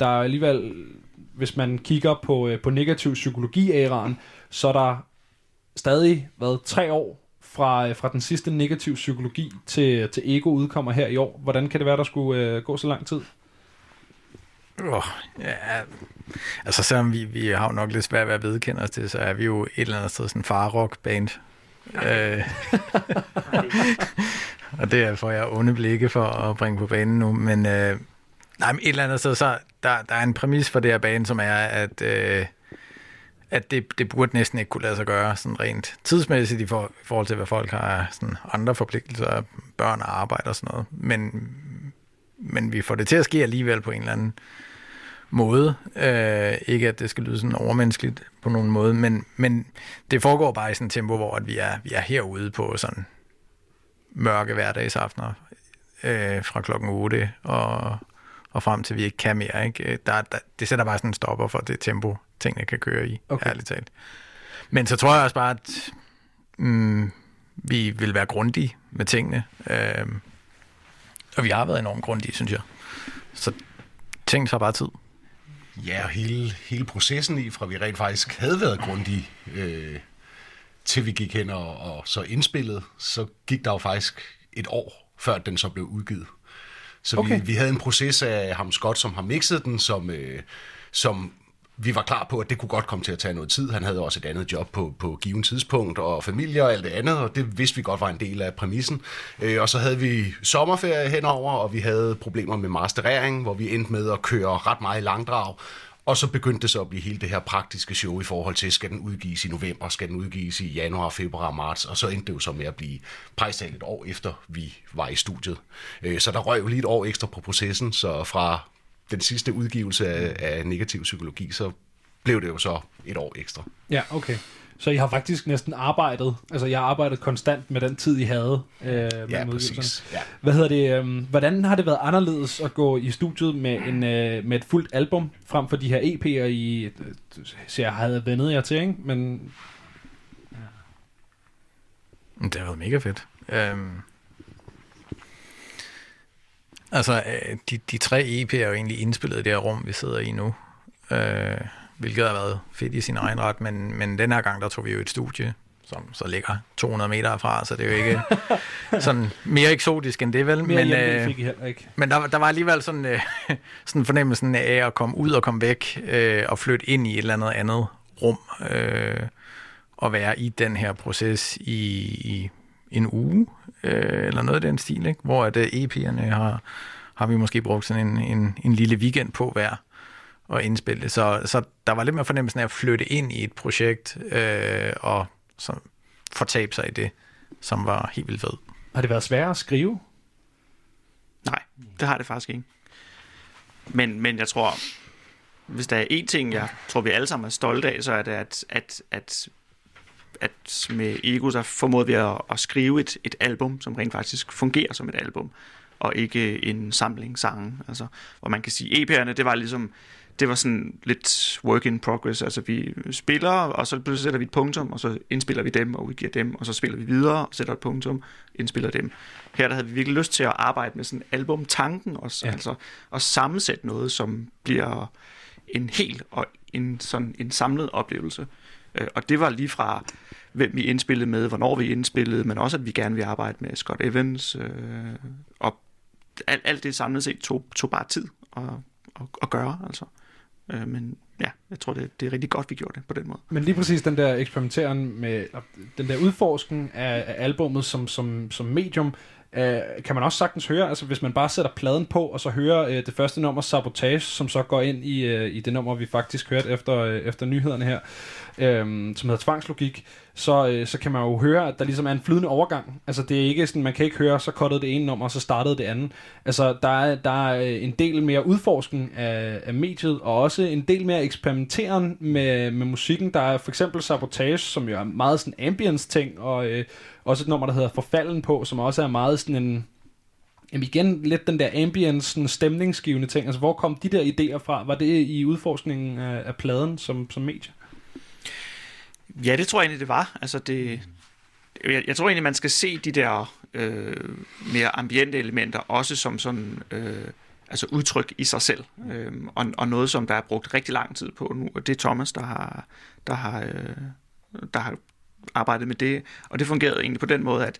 Der er alligevel, hvis man kigger på, øh, på negativ psykologi-æraen, så er der stadig været tre år fra, øh, fra den sidste negativ psykologi til, til Ego udkommer her i år. Hvordan kan det være, der skulle øh, gå så lang tid? Oh, ja, altså selvom vi, vi har jo nok lidt svært ved at vedkende os det, så er vi jo et eller andet sted sådan en farrock-band. Øh, *laughs* og det er for jeg onde blikke for at bringe på banen nu, men øh, Nej, men et eller andet sted, så der, der er en præmis for det her bane, som er, at, øh, at det, det burde næsten ikke kunne lade sig gøre sådan rent tidsmæssigt i, for, i forhold til, hvad folk har sådan andre forpligtelser, børn og arbejde og sådan noget. Men, men vi får det til at ske alligevel på en eller anden måde. Øh, ikke at det skal lyde sådan overmenneskeligt på nogen måde, men, men det foregår bare i sådan et tempo, hvor at vi, er, vi er herude på sådan mørke hverdagsaftener øh, fra klokken 8 og, og frem til vi ikke kan mere. Ikke? Der, der, det sætter bare sådan en stopper for det tempo, tingene kan køre i, okay. ærligt talt. Men så tror jeg også bare, at mm, vi vil være grundige med tingene. Øh, og vi har været enormt grundige, synes jeg. Så ting tager bare tid. Ja, og hele, hele processen i, fra vi rent faktisk havde været grundige, øh, til vi gik hen og, og så indspillede, så gik der jo faktisk et år, før den så blev udgivet. Så okay. vi, vi havde en proces af ham Scott, som har mixet den, som, øh, som vi var klar på, at det kunne godt komme til at tage noget tid. Han havde også et andet job på, på given tidspunkt, og familie og alt det andet, og det vidste vi godt var en del af præmissen. Øh, og så havde vi sommerferie henover, og vi havde problemer med masterering, hvor vi endte med at køre ret meget i langdrag. Og så begyndte det så at blive hele det her praktiske show i forhold til, skal den udgives i november, skal den udgives i januar, februar, marts, og så endte det jo så med at blive prejstalt et år efter, vi var i studiet. Øh, så der røg jo lige et år ekstra på processen, så fra den sidste udgivelse af, af negativ psykologi, så blev det jo så et år ekstra. Ja, okay. Så I har faktisk næsten arbejdet, altså jeg har arbejdet konstant med den tid, I havde. Øh, ja, præcis. Ja. Hvad hedder det, øh, hvordan har det været anderledes at gå i studiet med, en, øh, med et fuldt album, frem for de her EP'er, I øh, så jeg havde vendet jer til, ikke? Men... Ja. Det har været mega fedt. Øhm, altså, øh, de, de tre EP'er er jo egentlig indspillet i det her rum, vi sidder i nu. Øh, hvilket har været fedt i sin egen ret, men, men den her gang, der tog vi jo et studie, som så ligger 200 meter herfra, så det er jo ikke *laughs* sådan mere eksotisk end det, vel? Mere men, øh, fik I heller ikke. men der, der var alligevel sådan, øh, *laughs* sådan fornemmelsen af at komme ud og komme væk øh, og flytte ind i et eller andet andet rum øh, og være i den her proces i, i en uge øh, eller noget af den stil, ikke? hvor at, øh, EP'erne har, har vi måske brugt sådan en, en, en lille weekend på hver at indspille det. Så, så der var lidt mere fornemmelsen af at flytte ind i et projekt øh, og så fortabe sig i det, som var helt vildt fedt. Har det været sværere at skrive? Nej, det har det faktisk ikke. Men, men jeg tror, hvis der er én ting, jeg tror, vi alle sammen er stolte af, så er det, at, at, at, at med Ego, så formåede vi at, at skrive et, et album, som rent faktisk fungerer som et album, og ikke en samling sange. Altså, hvor man kan sige, EP'erne, det var ligesom det var sådan lidt work in progress. Altså vi spiller, og så sætter vi et punktum, og så indspiller vi dem og udgiver dem, og så spiller vi videre og sætter et punktum, indspiller dem. Her der havde vi virkelig lyst til at arbejde med sådan albumtanken også, ja. altså at sammensætte noget, som bliver en helt og en, sådan en samlet oplevelse. Øh, og det var lige fra, hvem vi indspillede med, hvornår vi indspillede, men også, at vi gerne vil arbejde med Scott Evans. Øh, og alt, alt det samlet set tog, tog bare tid at, at, at gøre, altså. Øh, men ja, jeg tror, det, det er rigtig godt, vi gjorde det på den måde. Men lige præcis den der eksperimenteren med, den der udforsken af, af albummet som, som, som medium, øh, kan man også sagtens høre, altså hvis man bare sætter pladen på, og så hører øh, det første nummer, Sabotage, som så går ind i, øh, i det nummer, vi faktisk hørte efter, øh, efter nyhederne her, øh, som hedder Tvangslogik, så, øh, så kan man jo høre, at der ligesom er en flydende overgang. Altså det er ikke sådan, man kan ikke høre, så kottede det ene nummer, og så startede det andet. Altså der er, der er øh, en del mere udforskning af, af mediet, og også en del mere eksperimenteren med, med musikken. Der er for eksempel Sabotage, som jo er meget sådan ambience ting, og øh, også et nummer, der hedder Forfalden på, som også er meget sådan en... Jamen igen, lidt den der ambience, sådan stemningsgivende ting. Altså, hvor kom de der idéer fra? Var det i udforskningen af, af pladen som, som medie? Ja, det tror jeg egentlig, det var. Altså det, jeg, jeg tror egentlig, man skal se de der øh, mere ambiente elementer også som sådan øh, altså udtryk i sig selv. Øh, og, og noget, som der er brugt rigtig lang tid på nu. Og det er Thomas, der har, der har, øh, der har arbejdet med det. Og det fungerede egentlig på den måde, at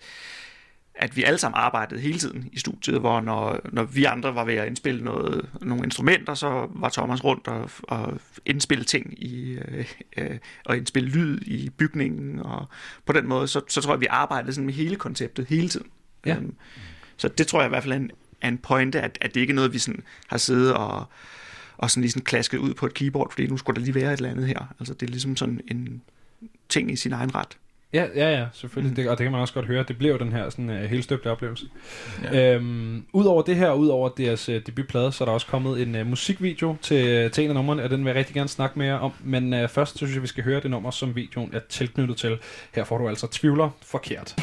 at vi alle sammen arbejdede hele tiden i studiet, hvor når, når vi andre var ved at indspille noget, nogle instrumenter, så var Thomas rundt og, og indspille ting i, øh, øh, og indspille lyd i bygningen, og på den måde, så, så tror jeg, vi arbejdede sådan med hele konceptet hele tiden. Ja. Øhm, så det tror jeg i hvert fald er en, er en pointe, at, at det ikke er noget, vi sådan har siddet og, og sådan lige sådan klasket ud på et keyboard, fordi nu skulle der lige være et eller andet her. Altså det er ligesom sådan en ting i sin egen ret. Ja, ja, ja, selvfølgelig. Mm. Det, og det kan man også godt høre. Det bliver jo den her sådan, uh, helt støbte oplevelse. Ja. Øhm, Udover det her, udover deres uh, debutplade, så er der også kommet en uh, musikvideo til, til en af numrene, og den vil jeg rigtig gerne snakke mere om. Men uh, først så synes jeg, vi skal høre det nummer, som videoen er tilknyttet til. Her får du altså Tvivler forkert.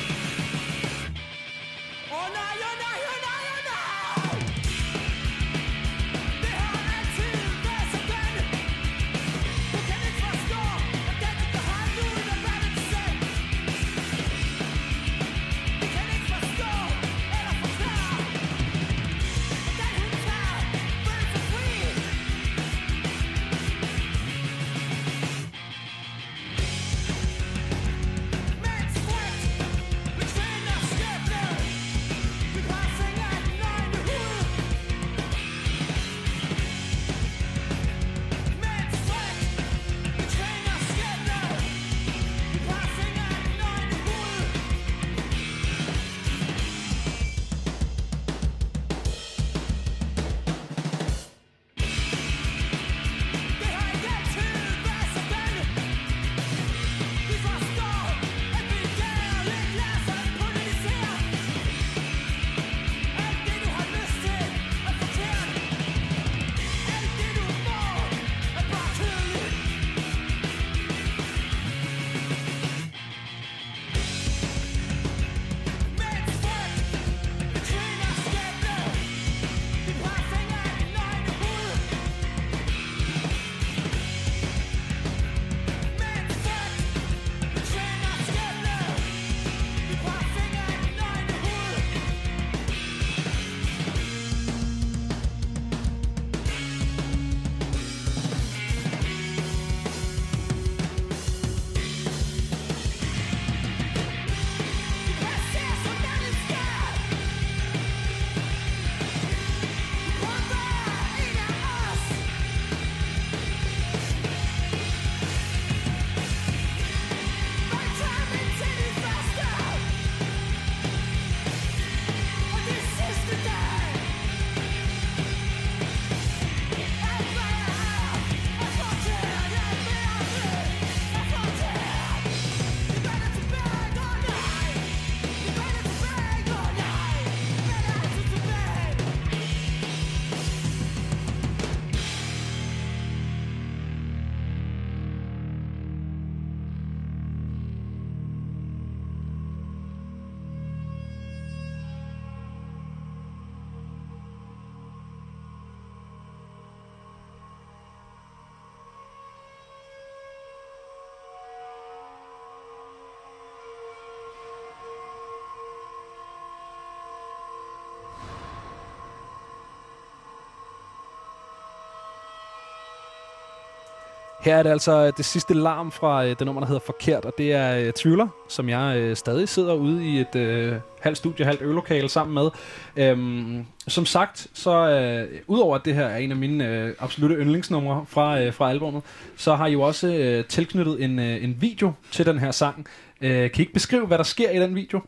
Her er det altså det sidste larm fra øh, det nummer, der hedder Forkert, og det er øh, Tvivler, som jeg øh, stadig sidder ude i et øh, halvt studie, halvt øvelokale sammen med. Øhm, som sagt, så øh, udover at det her er en af mine øh, absolute yndlingsnumre fra, øh, fra albumet, så har I jo også øh, tilknyttet en, øh, en video til den her sang. Øh, kan I ikke beskrive, hvad der sker i den video?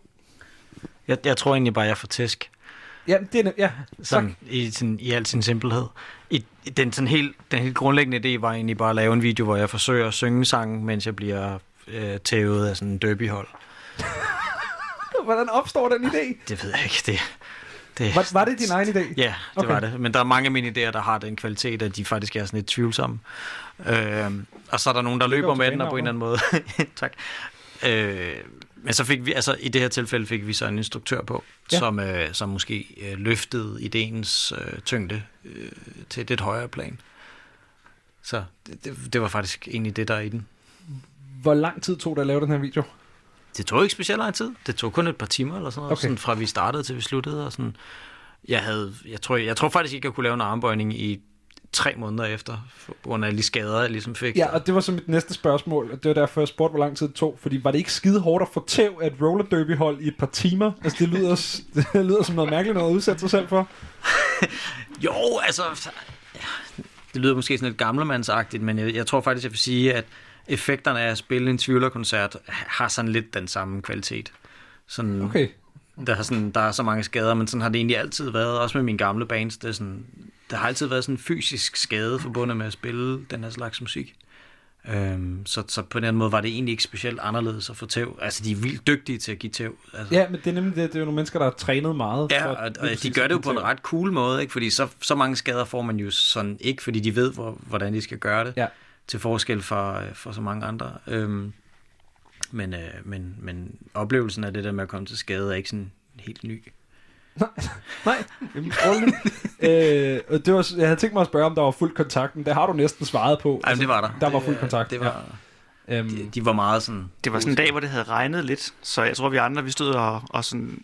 Jeg, jeg tror egentlig bare, jeg får tæsk. Ja, det er, ja, sådan, i, sådan, i al sin simpelhed. I, den, sådan helt, den helt grundlæggende idé var egentlig bare at lave en video, hvor jeg forsøger at synge sangen, mens jeg bliver øh, tævet af sådan en derbyhold. *laughs* Hvordan opstår den idé? Det ved jeg ikke. Det, det, var, var det din egen idé? Ja, det okay. var det. Men der er mange af mine idéer, der har den kvalitet, at de faktisk er sådan lidt tvivlsomme. Øh, og så er der nogen, der løber med den, og på en eller anden måde... *laughs* tak. Øh, men så fik vi, altså i det her tilfælde fik vi så en instruktør på, ja. som, øh, som måske øh, løftede ideens øh, tyngde øh, til et lidt højere plan. Så det, det, det var faktisk egentlig det, der er i den. Hvor lang tid tog det at lave den her video? Det tog ikke specielt lang tid. Det tog kun et par timer eller sådan noget, okay. sådan fra vi startede til vi sluttede. Og sådan. Jeg, havde, jeg, tror, jeg, jeg tror faktisk ikke, jeg kunne lave en armbøjning i tre måneder efter, på grund af de skader, jeg ligesom fik. Ja, og det var så mit næste spørgsmål, og det var derfor, jeg spurgte, hvor lang tid det tog, fordi var det ikke skide hårdt at få tæv af et roller derby hold i et par timer? Altså, det lyder, *laughs* det lyder som noget mærkeligt noget at udsætte sig selv for. *laughs* jo, altså, det lyder måske sådan lidt gamlemandsagtigt, men jeg, jeg tror faktisk, jeg vil sige, at effekterne af at spille en tvivlerkoncert har sådan lidt den samme kvalitet. Sådan, okay. Der, er sådan, der er så mange skader, men sådan har det egentlig altid været, også med mine gamle bands. Det er sådan, der har altid været sådan en fysisk skade forbundet med at spille den her slags musik. Øhm, så, så på den måde var det egentlig ikke specielt anderledes at få tæv. Altså, de er vildt dygtige til at give tæv. Altså. Ja, men det er nemlig det. Det er jo nogle mennesker, der har trænet meget. Ja, for og, og de gør det jo på en ret cool måde, ikke? fordi så, så mange skader får man jo sådan ikke, fordi de ved, hvor, hvordan de skal gøre det, Ja. til forskel fra, for så mange andre. Øhm, men, øh, men, men oplevelsen af det der med at komme til skade er ikke sådan helt ny. Nej, jamen, roligt. *laughs* øh, og det var, jeg havde tænkt mig at spørge, om der var fuld kontakt, men det har du næsten svaret på. Ej, men det var der. Der var fuld kontakt. Det var, ja. øhm, de, de var meget sådan... Det var sådan en dag, hvor det havde regnet lidt, så jeg tror, vi andre, vi stod og, og sådan...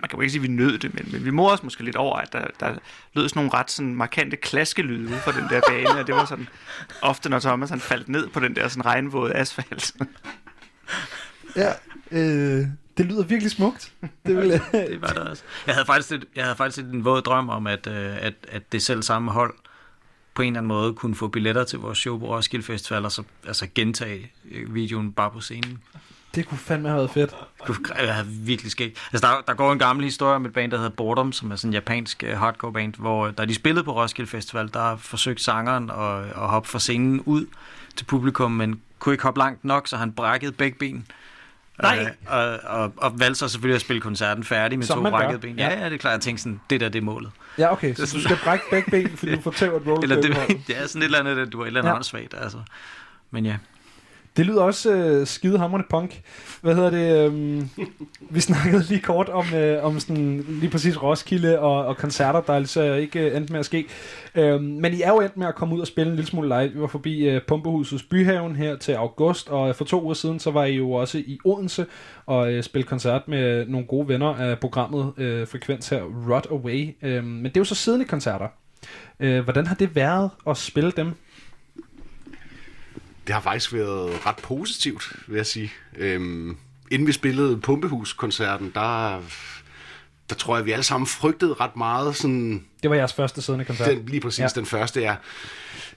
Man kan jo ikke sige, at vi nød det, men, men vi morede os måske lidt over, at der, der lød sådan nogle ret sådan markante klaskelyde ude fra den der bane, og det var sådan ofte, når Thomas han faldt ned på den der sådan regnvåde asfalt. Ja, øh, det lyder virkelig smukt. Det vil, *laughs* Det var det også. Jeg havde faktisk, et, jeg havde faktisk en våd drøm om, at, øh, at, at det selv samme hold på en eller anden måde kunne få billetter til vores show på Roskilde Festival, og så altså gentage øh, videoen bare på scenen. det kunne fandme have været fedt. Det have virkelig sket. Altså, der, der går en gammel historie om et band, der hedder Boredom, som er sådan en japansk uh, hardcore band, hvor øh, da de spillede på Roskilde Festival, der forsøgte sangeren at, at hoppe fra scenen ud til publikum, men kunne ikke hoppe langt nok, så han brækkede begge ben. Nej. Øh, og, og, og valgte så selvfølgelig at spille koncerten færdig med Som to brækkede ben. Ja, Ja. det er klart. Jeg tænkte sådan, det der, det er målet. Ja, okay, så du skal brække begge ben, fordi du får tæv at roll Eller det, *laughs* det er sådan et eller andet, det, du er et eller andet Ja. ja. svagt, altså. Men ja. Det lyder også øh, skide hamrende punk. Hvad hedder det? Øhm, *laughs* vi snakkede lige kort om, øh, om sådan, lige præcis Roskilde og, og koncerter, der altså ikke øh, endte med at ske. Øhm, men I er jo endt med at komme ud og spille en lille smule live. Vi var forbi øh, Pumpehusets Byhaven her til august, og for to uger siden, så var I jo også i Odense og øh, spille koncert med nogle gode venner af programmet øh, Frekvens her, Rot Away. Øhm, men det er jo så siddende koncerter. Øh, hvordan har det været at spille dem? Det har faktisk været ret positivt, vil jeg sige. Øhm, inden vi spillede Pumpehus-koncerten, der, der tror jeg, vi alle sammen frygtede ret meget sådan Det var jeres første siddende koncert. Den, lige præcis Ja. ja. den første er.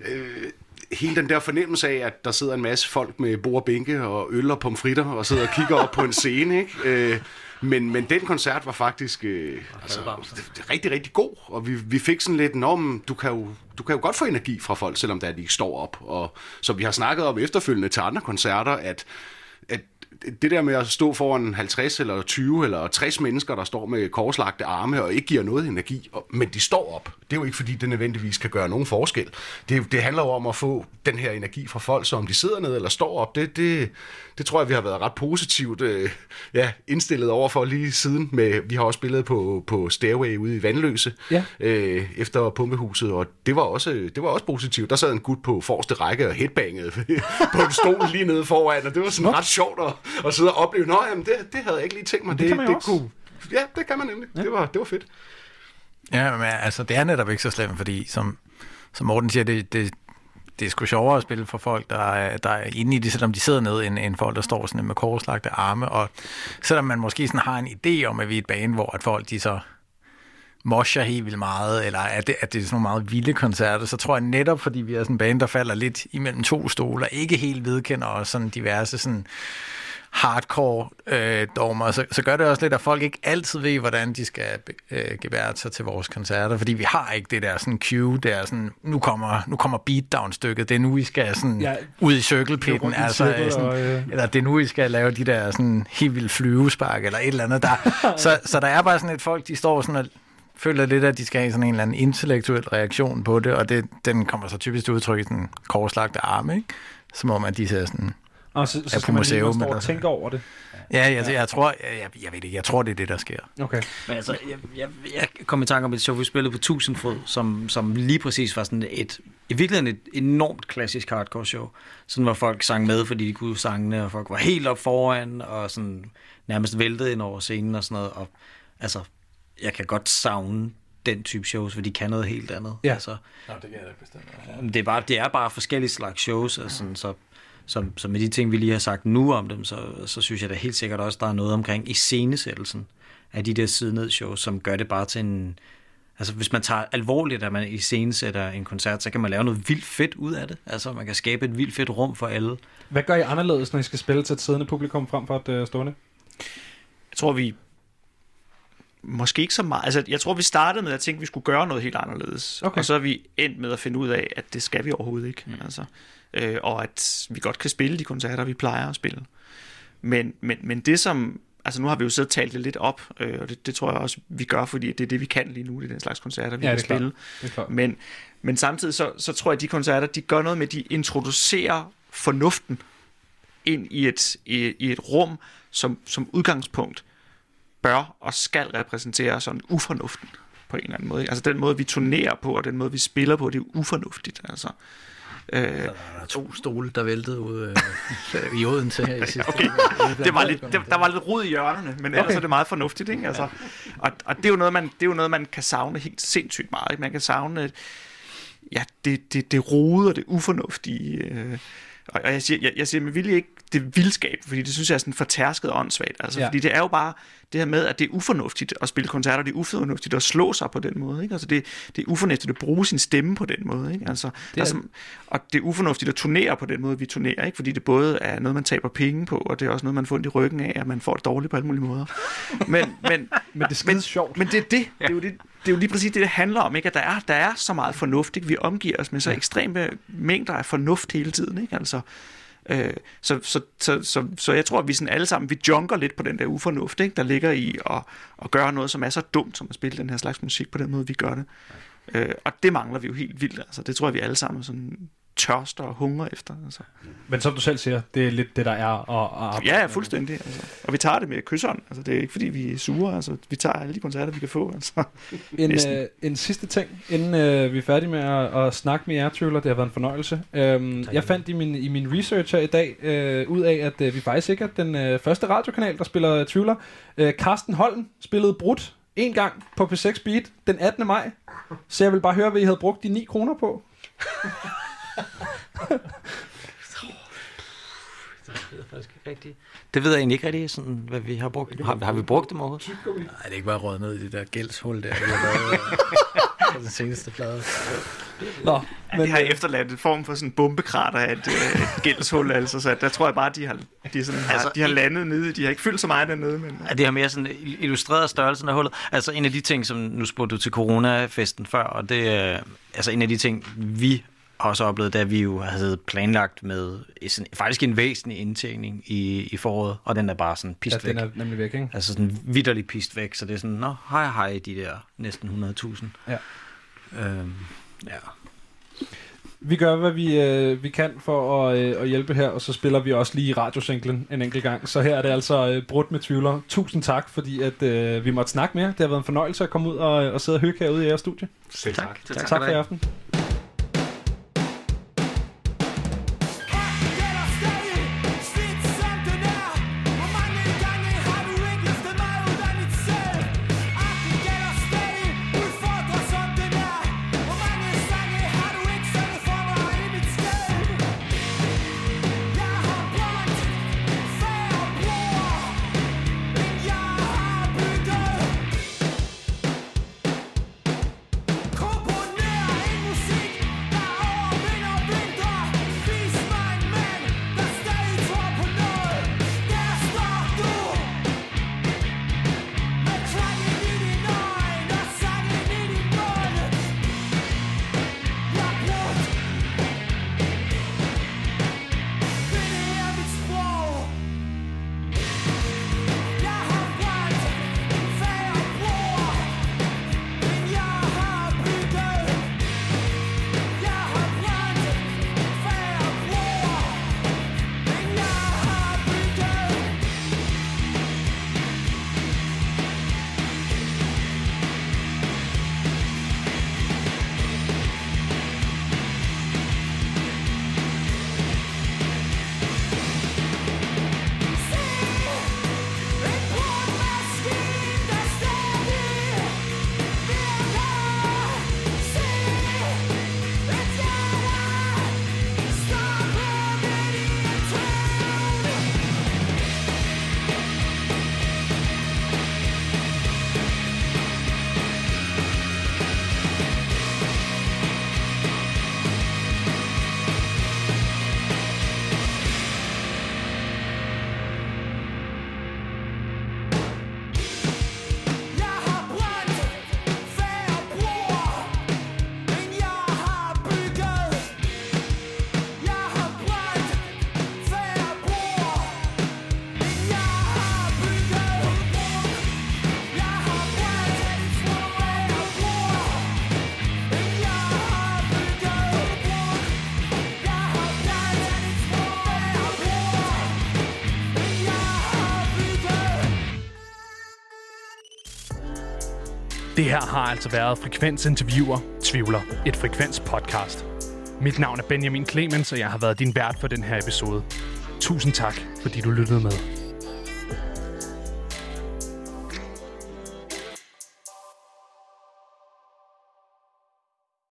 Øh, hele den der fornemmelse af, at der sidder en masse folk med bord og bænke og øl og pomfritter og sidder og kigger op på en scene, ikke? Øh, men, men den koncert var faktisk øh, altså, det, det rigtig, rigtig god, og vi, vi fik sådan lidt, om du kan, jo, du kan jo godt få energi fra folk, selvom der de ikke står op. Og, så vi har snakket om efterfølgende til andre koncerter, at det der med at stå foran 50 eller 20 eller 60 mennesker, der står med korslagte arme og ikke giver noget energi, og- men de står op. Det er jo ikke fordi, det nødvendigvis kan gøre nogen forskel. Det, det handler jo om at få den her energi fra folk, så om de sidder ned eller står op, det, det, det tror jeg, vi har været ret positivt øh, ja, indstillet over for lige siden. Med, vi har også spillet på, på Stairway ude i Vandløse Ja. øh, efter pumpehuset, og det var, også, det var også positivt. Der sad en gut på forreste række og headbangede *laughs* på en stol lige nede foran, og det var sådan ret sjovt at, at *laughs* sidde og opleve. Nå, jamen, det, det havde jeg ikke lige tænkt mig. Det kan man det også. kunne, ja, det kan man nemlig. Ja. Det, var, det var fedt. Ja, men altså, det er netop ikke så slemt, fordi som, som Morten siger, det, det, det er sgu sjovere at spille for folk, der er, der er inde i det, selvom de sidder ned, end, end folk, der står sådan med korslagte arme. Og selvom man måske sådan har en idé om, at vi er et bane, hvor at folk de så mosher helt vildt meget, eller at det, at det er sådan nogle meget vilde koncerter, så tror jeg netop, fordi vi er sådan en bane, der falder lidt imellem to stole, og ikke helt vedkender os sådan diverse sådan hardcore øh, dogmer, så, så gør det også lidt, at folk ikke altid ved, hvordan de skal øh, gebære sig til vores koncerter, fordi vi har ikke det der sådan cue, der sådan, nu kommer, nu kommer beatdown-stykket, det er nu, I skal sådan Ja. ud i cirkelpitten, altså, cirkel sådan, og, øh. eller det er nu, I skal lave de der sådan helt vildt flyvespark, eller et eller andet der. *laughs* så, så der er bare sådan et folk, de står sådan og føler lidt, at de skal have sådan en eller anden intellektuel reaktion på det, og det, den kommer så typisk til udtryk i sådan korslagte arme, ikke? Som om, at de ser sådan... Og så, så på skal man lige stå og eller- tænke over det. Ja, jeg, jeg, tror, jeg, jeg, jeg ved ikke, jeg tror, det er det, der sker. Okay. Men altså, jeg, jeg, jeg kom i tanke om et show, vi spillede på Tusindfod, som, som lige præcis var sådan et, i virkeligheden et enormt klassisk hardcore show. Sådan hvor folk sang med, fordi de kunne sangene, og folk var helt op foran, og sådan nærmest væltede ind over scenen og sådan noget. Og altså, jeg kan godt savne den type shows, for de kan noget helt andet. Ja. Altså, Nå, det kan jeg da bestemt. det er bare, det er bare forskellige slags shows, og sådan, så, så, så med de ting, vi lige har sagt nu om dem, så, så synes jeg da helt sikkert også, der er noget omkring iscenesættelsen af de der side shows, som gør det bare til en... Altså, hvis man tager alvorligt, at man iscenesætter en koncert, så kan man lave noget vildt fedt ud af det. Altså, man kan skabe et vildt fedt rum for alle. Hvad gør I anderledes, når I skal spille til et siddende publikum frem for et øh, stående? Jeg tror, vi måske ikke så meget. Altså, jeg tror, vi startede med at tænke, at vi skulle gøre noget helt anderledes. Okay. Og så er vi endt med at finde ud af, at det skal vi overhovedet ikke. Mm. Altså, øh, og at vi godt kan spille de koncerter, vi plejer at spille. Men, men, men det som... Altså nu har vi jo siddet og talt det lidt op, øh, og det, det tror jeg også, vi gør, fordi det er det, vi kan lige nu, det er den slags koncerter, vi Ja, kan det spille. Det er klart. Men, men samtidig så, så tror jeg, at de koncerter, de gør noget med, at de introducerer fornuften ind i et, i, i et rum, som, som udgangspunkt bør og skal repræsentere sådan ufornuften på en eller anden måde. ikke? Altså den måde, vi turnerer på, og den måde, vi spiller på, det er ufornuftigt. Altså. Øh, Der to stole, der væltede ud øh, i Odense her i *laughs* sidste Okay. det var lidt, det, der var lidt rod i hjørnerne, men ellers Okay. er det meget fornuftigt, ikke? Altså, og, og det er jo noget, man, det er jo noget, man kan savne helt sindssygt meget. Ikke? Man kan savne, ja, det, det, det rode og det ufornuftige. Øh, og og jeg siger, jeg, jeg siger med vilje ikke det vildskab, fordi det synes jeg er sådan fortærsket og åndssvagt. Altså, Ja. ja. Fordi det er jo bare det her med, at det er ufornuftigt at spille koncerter, det er ufornuftigt at slå sig på den måde. Ikke? Altså det, det er ufornuftigt at bruge sin stemme på den måde. Ikke? Altså, det er, som, og det er ufornuftigt at turnere på den måde, vi turnerer. Ikke? Fordi det både er noget, man taber penge på, og det er også noget, man får ondt i ryggen af, at man får det dårligt på alle mulige måder. Men, men, *laughs* Men det er skide sjovt. men det er det. Det er jo, det, det er jo lige præcis det, det handler om. Ikke? At der er, der er så meget fornuft. Ikke? Vi omgiver os med så ekstreme mængder af fornuft hele tiden. Ikke? Altså, øh, så, så, så, så, så jeg tror, at vi sådan alle sammen, vi junker lidt på den der ufornuft, ikke? der ligger i at, at gøre noget, som er så dumt, som at spille den her slags musik på den måde, vi gør det. Øh, og det mangler vi jo helt vildt. Altså, det tror jeg, vi alle sammen sådan tørster og hungrer efter. Altså. Men som du selv siger, det er lidt det, der er at, at Ja, fuldstændig. Altså. Og vi tager det med kysseren. Altså, det er ikke, fordi vi er sure. Altså, vi tager alle de koncerter, vi kan få. Altså. En, øh, en sidste ting, inden øh, vi er færdige med at, at snakke med jer, Tvivler. Det har været en fornøjelse. Øhm, jeg fandt i min, i min research her i dag øh, ud af, at øh, vi faktisk ikke er den øh, første radiokanal, der spiller øh, Tvivler. Øh, Carsten Holm spillede Brut en gang på P6 Beat den 18. maj. Så jeg vil bare høre, hvad I havde brugt de 9 kroner på. *laughs* Det ved jeg egentlig ikke rigtig, sådan, hvad vi har brugt. Har, har vi brugt dem overhovedet? Nej, det er ikke bare råd ned i det der gældshul der, vi har lavet øh, på *laughs* den seneste plade. Nå, Men, de har efterladt en form for sådan en bombekrater af et, øh, et gældshul, altså, så der tror jeg bare, de har, de sådan, har, Altså, de har landet nede. De har ikke fyldt så meget dernede, men... Ja, det har mere sådan illustreret størrelsen af hullet. Altså en af de ting, som nu spurgte du til coronafesten før, og det er altså en af de ting, vi også oplevet, da vi jo havde planlagt med sådan, faktisk en væsentlig indtjening i, i foråret, og den er bare sådan ja, pist væk. den er nemlig væk, ikke? Altså sådan vidderlig pist væk, så det er sådan, nå, hej hej, de der næsten 100.000. Ja. Øhm, ja. Vi gør, hvad vi, øh, vi kan for at, øh, at hjælpe her, og så spiller vi også lige radiosinglen en enkelt gang. Så her er det altså øh, brudt med tvivler. Tusind tak, fordi at, øh, vi måtte snakke mere. Det har været en fornøjelse at komme ud og, og sidde og hygge herude i jeres studie. Selv tak. Tak, Tak, tak for i aften. Her har altså været Frekvens Interviewer Tvivler, et Frekvens podcast. Mit navn er Benjamin Clemens, og jeg har været din vært for den her episode. Tusind tak, fordi du lyttede med.